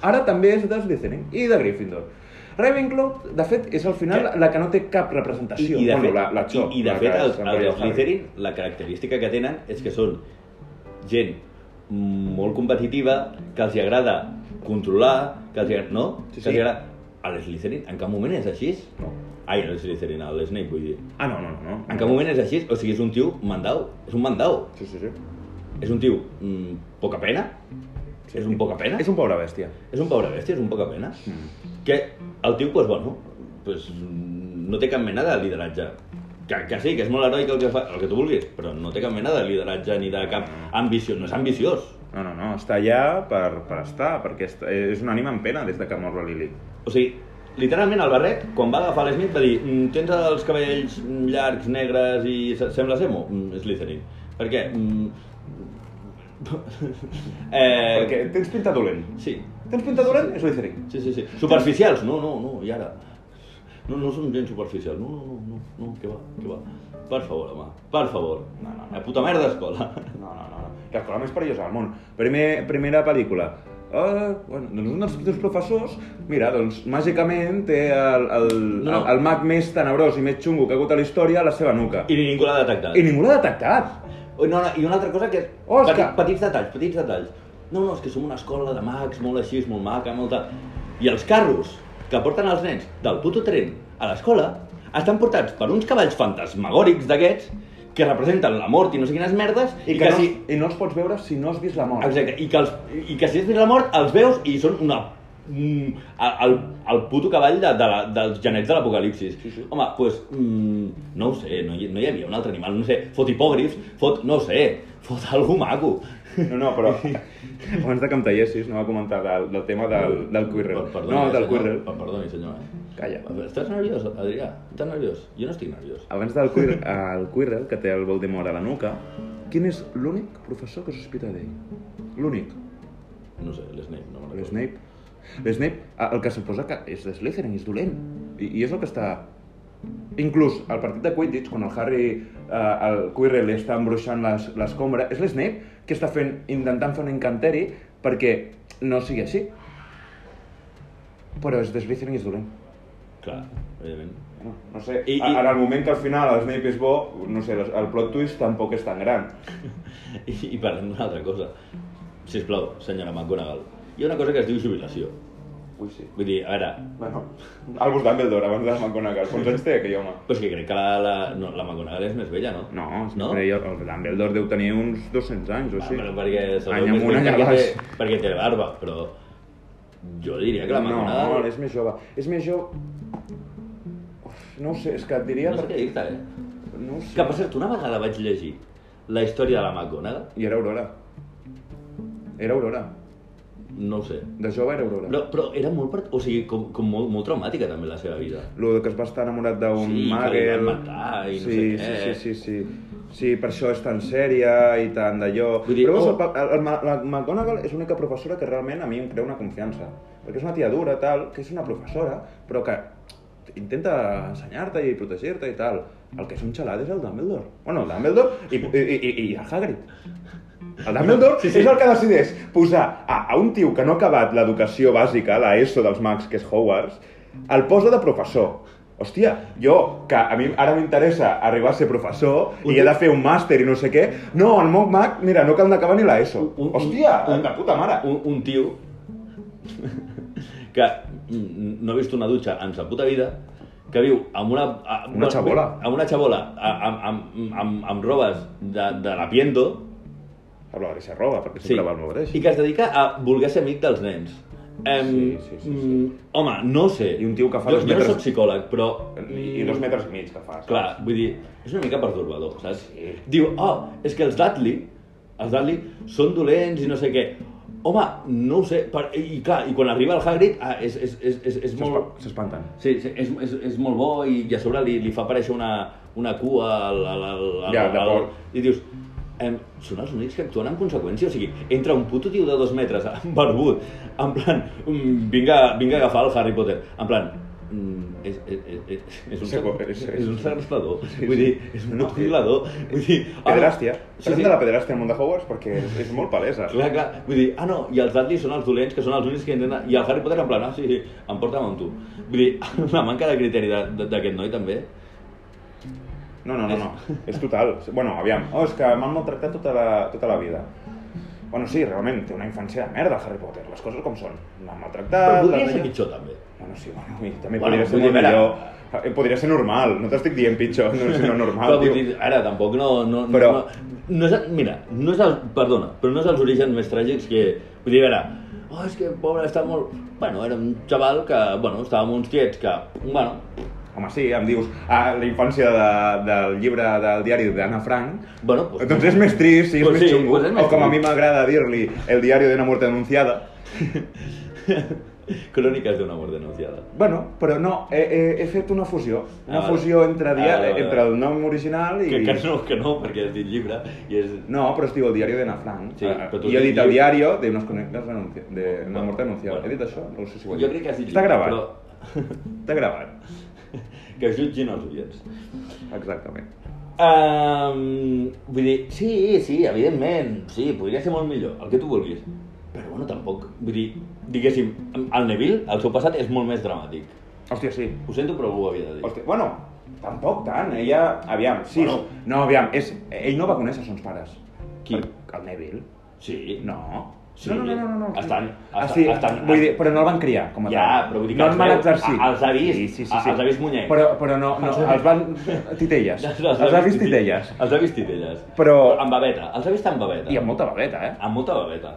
Ara també és de Slytherin i de Gryffindor. Ravenclaw, de fet, és al final Que- la que no té cap representació. I, i de bueno, fet, la, la Cho, i, i de fet que els, els el Harry. Slytherin, la característica que tenen és que són gent molt competitiva, que els agrada controlar, que els agrada... No? Sí, que sí. els hi agrada... A l'Slytherin en cap moment és així? No. Ai, a l'Slytherin, a l'Snape, vull dir. Ah, no, no, no. En cap moment és així, o sigui, és un tio mandau, és un mandau. Sí, sí, sí. És un tio mm, poca pena, sí. és un poca pena, És un pobre bèstia. és un pobre bèstia, és un poca pena. Mm. Que el tio, pues, bueno, pues, no té cap mena de lideratge. Que, que sí, que és molt heroic el que fa, el que tu vulguis, però no té cap mena de lideratge ni de cap ambició, no és ambiciós. No, no, no, està allà per, per estar, perquè és, és un ànima en pena des de que mor la Lily. O sigui, literalment el barret, quan va agafar l'Smith, va dir "Mm, tens els cabells llargs, negres i se- sembles emo? Mm, Slytherin. Per què? Mm, <laughs> eh, Perquè tens pinta dolent. Sí, Tens pinta dolent? És Slytherin. sí, sí, sí. Superficials? No, no, no, i ara? No, no som gent superficial. No, no, no, no, no, què va, què va. Per favor, home, per favor. No, no, no. La puta merda escola. No, no, no. no. L'escola més perillosa del món. Primer, primera pel·lícula. Uh, bueno, doncs un dels teus professors, mira, doncs màgicament té el, el, No, el, mag més tenebrós i més xungo que ha hagut a la història a la seva nuca. I ningú l'ha detectat. I ningú l'ha detectat. No, no, I una altra cosa que és... Oh, petit, que- Petits detalls, petits detalls. No, no, és que som una escola de mags molt així, molt maca, molt tal... I els carros que porten els nens del puto tren a l'escola estan portats per uns cavalls fantasmagòrics d'aquests que representen la mort i no sé quines merdes I, que, no, si... I no els pots veure si no has vist la mort. Exacte, i que, els, i que si has vist la mort els veus i són una... Mm, el, el puto cavall de, de la, dels genets de l'apocalipsis. Sí, sí. Home, doncs, pues, mm, no ho sé, no hi, no hi havia un altre animal, no sé, fot hipògrifs, fot, no sé, fot algú maco. No, no, però <laughs> abans de que em tallessis, no va comentar del, del tema del, del Quirrell. Perdoni, no, del Quirrell. per- Perdoni, senyor. Eh? Calla. Estàs nerviós, Adrià? Estàs nerviós? Jo no estic nerviós. Abans del Quirrell, el Quirrell, que té el Voldemort a la nuca, quin és l'únic professor que sospita d'ell? L'únic. No sé, l'Snape, no me'n recordo. L'Snape. L'Snape, el que suposa que és de Slytherin, és dolent. I, I és el que està... Inclús al partit de Quidditch, quan el Harry, eh, el Quirrell està embruixant les- l'escombra, és l'Snape que està fent, intentant fer un encanteri perquè no sigui així. Però és de Slytherin és dolent. Clar, evidentment. No, no sé, I- I, en el moment que al final el Snape és bo, no sé, el plot twist tampoc és tan gran. <laughs> I, i parlem d'una altra cosa. Sisplau, senyora McGonagall. Hi ha una cosa que es diu jubilació. Ui, sí. Vull dir, a veure, Bueno, Albus Dumbledore, abans de McGonagall. Quants anys <laughs> té aquell home? però és que crec que la, la, no, la McGonagall és més vella, no? No, no? no? el Dumbledore deu tenir uns 200 anys o Ah, així. però perquè Any més amunt, any perquè, té, perquè té barba, però jo diria que la No, McGonagall... és més jove. És més jove... Uf, no sé, és que et diria... No sé què dir-te, eh? No sé. Que per cert, una vegada vaig llegir la història de la McGonagall, I era Aurora. Era Aurora. No ho sé. De jove era Aurora. Però, però era molt, part- o sigui, com, com molt, molt traumàtica també la seva vida. Lo que es va estar enamorat d'un Sí, que li Magel... van matar i no sí, sé què. Sí, sí, sí, sí. Sí, per això és tan sèria i tan d'allò... Dir, Però oh. el, el, el, la McGonagall és l'única professora que realment a mi em crea una confiança. Perquè és una tia dura, tal, que és una professora, però que intenta ensenyar-te i protegir-te i tal. El que és un xalat és el Dumbledore. Bueno, el Dumbledore i, i, i, i el Hagrid. El Dumbledore sí, sí. és el que decideix posar a, a un tio que no ha acabat l'educació bàsica, la ESO dels mags, que és Hogwarts, el posa de professor. Hòstia, jo, que a mi ara m'interessa arribar a ser professor i he de fer un màster i no sé què, no, el Monk Mag, mira, no cal d'acabar ni l'ESO. Un- un- Hòstia, un- de puta mare. Un, un tio que no ha vist una dutxa en sa puta vida, que viu amb una... a- Una xabola. Amb una xabola, a- amb, amb, amb, amb robes de, de la Piento, Habla de ser roba, perquè sí, sempre va al mateix. i que es dedica a voler ser amic dels nens. Em, Sí, sí, sí, sí. mm, Home, no sé. I un tio que fa jo, dos jo no metres- soc psicòleg, però... I, I dos metres i mig que fa. saps? Clar, vull dir, és una mica pertorbador, saps? Sí. Diu, oh, és que els Dudley, els Dudley són dolents i no sé què. Home, no ho sé, per, i clar, i quan arriba el Hagrid, ah, és, és, és, és, és molt... S'espa- S'espanten. Sí, sí és, és, és molt bo i, i a sobre li, li fa aparèixer una, una cua al... al, al, al, Ja, al d'acord. I dius, em, són els únics que actuen en conseqüència, o sigui, entra un puto tio de dos metres, <laughs> barbut, en plan, mm, vinga, vinga a agafar el Harry Potter, en plan, mm, és, és, és, és, un, Seco, és- és un segressador, Sí, vull dir, és un puto violador, vull dir... ah, Pederàstia. Sí, sí. de la pederàstia al món de Hogwarts perquè és, és molt palesa. Clar, clar, vull dir, ah no, i els Dudley són els dolents, que són els únics que intenten... I el Harry Potter en plan, ah sí, sí, em porta'm amb tu. Vull dir, <laughs> la manca de criteri d'aquest noi també. No, no, no, no. és total. Bueno, aviam. Oh, és que m'han maltractat tota la, tota la vida. Bueno, sí, realment, té una infància de merda, Harry Potter. Les coses com són. L'han maltractat... Però podria ser pitjor també. Bueno, sí, bueno, i també Bueno, podria ser molt millor. Eh, Podria ser normal, no t'estic dient pitjor, no, sinó normal, Però vull dir, ara tampoc no... no, Però- no, no és, mira, no és el, perdona, però no és els orígens més tràgics que... Vull dir, a veure, oh, és que pobre, està molt... Bueno, era un xaval que, bueno, estava amb uns tiets que, bueno, Home, sí, em dius, ah, la infància de, del llibre del diari d'Anna Frank, bueno, pues, doncs és més trist, sí, és Pues més sí, xungo. pues és més o com a mi m'agrada dir-li el diari d'una mort anunciada. <laughs> Cròniques d'una mort denunciada. Bueno, però no, he, he, he fet una fusió. Una Ah, fusió entre, Ah, dia, vale, entre el nom original i... Que, que no, que no, perquè has dit llibre i és... No, però es diu el diari d'Anna Frank. Sí, Ah, però I he dit el diari denuncia, de una mort anunciada. bueno. He dit això? No sé si ho he Jo dit. crec que has dit Està llibre, gravat. però... Està gravat. Que jutgin els oients. Exactament. Um, vull dir, sí, sí, evidentment, sí, podria ser molt millor, el que tu vulguis. Però bueno, tampoc, vull dir, diguéssim, el Neville, el seu passat és molt més dramàtic. Hòstia, sí. Ho sento, però ho havia de dir. Hòstia, bueno, tampoc tant. Ella, aviam, sí. Bueno. No, aviam, és, ell no va conèixer sons pares. Qui? El Neville. Sí. No. Sí. No, no, no, no, no. Estan- ah, estan- sí, estan- vull dir, però no el van criar com a Ja, tal. però vull dir que no els el van exercir. els ha vist, Sí, sí, sí, sí. els ha vist muñecs. Però, però no, no, els van... Titelles. Els ha vist titelles. Els ha vist titelles. Però... Amb babeta. Els ha vist amb babeta. I amb molta babeta, eh? Amb molta babeta.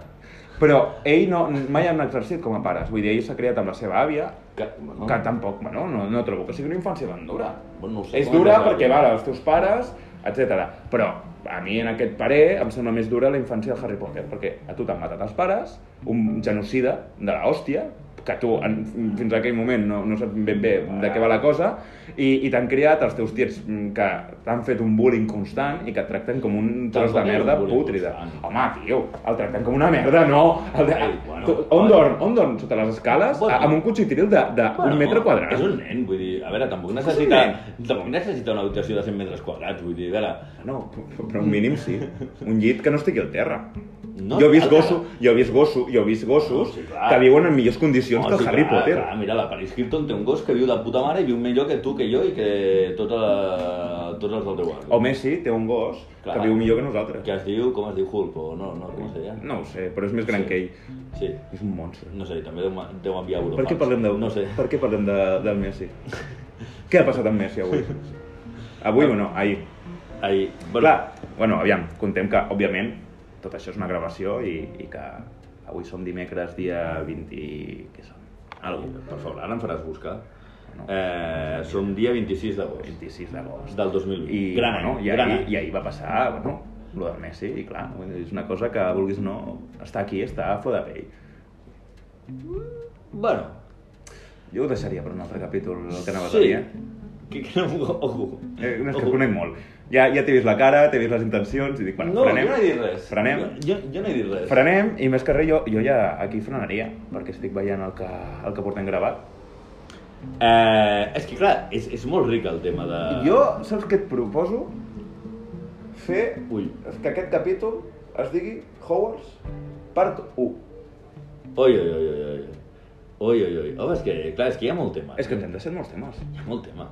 Però ell no, mai han exercit com a pares. Vull dir, ell s'ha criat amb la seva àvia, Que, bueno, que tampoc, bueno, no, no trobo que sigui una infància tan dura. Bueno, no sé, és dura perquè, vale, els teus pares, etc. Però a mi, en aquest parer, em sembla més dura la infància de Harry Potter, perquè a tu t'han matat els pares, un genocida de la hòstia, que tu en, fins a aquell moment no, no saps ben bé de què va la cosa, i, i t'han criat els teus tiets mm, que t'han fet un bullying constant i que et tracten com un tros de merda pútrida. Home, tio, el tracten com una merda, no. El de, Ei, bueno, on bueno. dorm? On dorm? Sota les escales? Bueno. amb un cotxitril de, de un metre quadrat. És un nen, vull dir, a veure, tampoc necessita, tampoc necessita una habitació de 100 metres quadrats, vull dir, a veure... No, però un mínim sí. Un llit que no estigui al terra. No, jo he vist gossos, jo he vist gossos, jo he vist gossos No, sí, clar. que viuen en millors condicions No, que el sí, Harry clar, Potter. Clar, mira, la Paris Hilton té un gos que viu de puta mare i viu millor que tu, que jo i que tota la... tots els del teu barri. O Messi té un gos Clar. que viu millor que nosaltres. Que es diu, com es diu, Hulk, o no, no, com es deia? No ho sé, però és més gran Sí. que ell. Sí, És un monstre. no sé, també deu, deu enviar Per Eurofax. què parlem de, No sé. per què parlem de, del Messi? què ha passat amb Messi avui? <laughs> Avui o no? Ahir. Ahir, Bueno. Clar, bueno, aviam, contem que, òbviament, tot això és una gravació i, i que avui som dimecres dia 20... i- què som? Algo. Per favor, ara em faràs buscar. No. Eh, som dia 26 d'agost 26 d'agost. del 2020. I, gran any, i, gran any. i ahir va passar, bueno, lo del Messi, i clar, és una cosa que, vulguis no, està aquí, està a de pell. Bueno, Jo ho deixaria per un altre capítol, el que anaves sí. a dir, eh? Que, que no, ojo. Eh, no, és que Ojo. conec molt. Ja, ja t'he vist la cara, t'he vist les intencions, i dic, bueno, No, frenem. jo no he dit res. Frenem. Jo, jo, jo no he dit res. Frenem, i més que res, jo, jo ja aquí frenaria, perquè estic veient el que, el que portem gravat. Eh, és que clar, és, és molt ric el tema de... Jo, saps què et proposo? Fer Ui. que aquest capítol es digui Hogwarts part 1. Oi, oi, oi, oi, oi. Oi, oi, oi. Home, és que, clar, és que hi ha molt tema. És que ens hem deixat molts temes. Hi ha molt tema.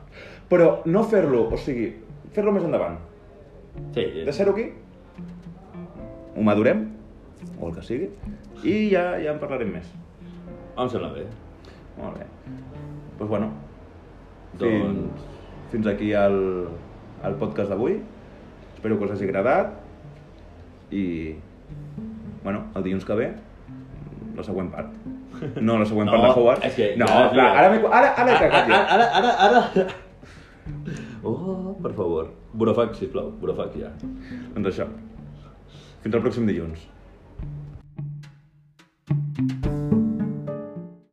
Però no fer-lo, o sigui, fer-lo més endavant. Sí, Deixar-ho aquí, ho madurem, o el que sigui, i ja, ja en parlarem més. em sembla bé. Molt bé. Doncs pues bueno, Doncs... fins aquí el, el podcast d'avui. Espero que us hagi agradat. I, bueno, el dilluns que ve, la següent part. No la següent No, <laughs> part de Howard. és que no, ja- clar, ja- ara, m'he- ara, ara he cagat Ara, jo. ara, ara, ara... Oh, per favor. Burofax, sisplau. Burofax, ja. Doncs això. Fins al pròxim dilluns.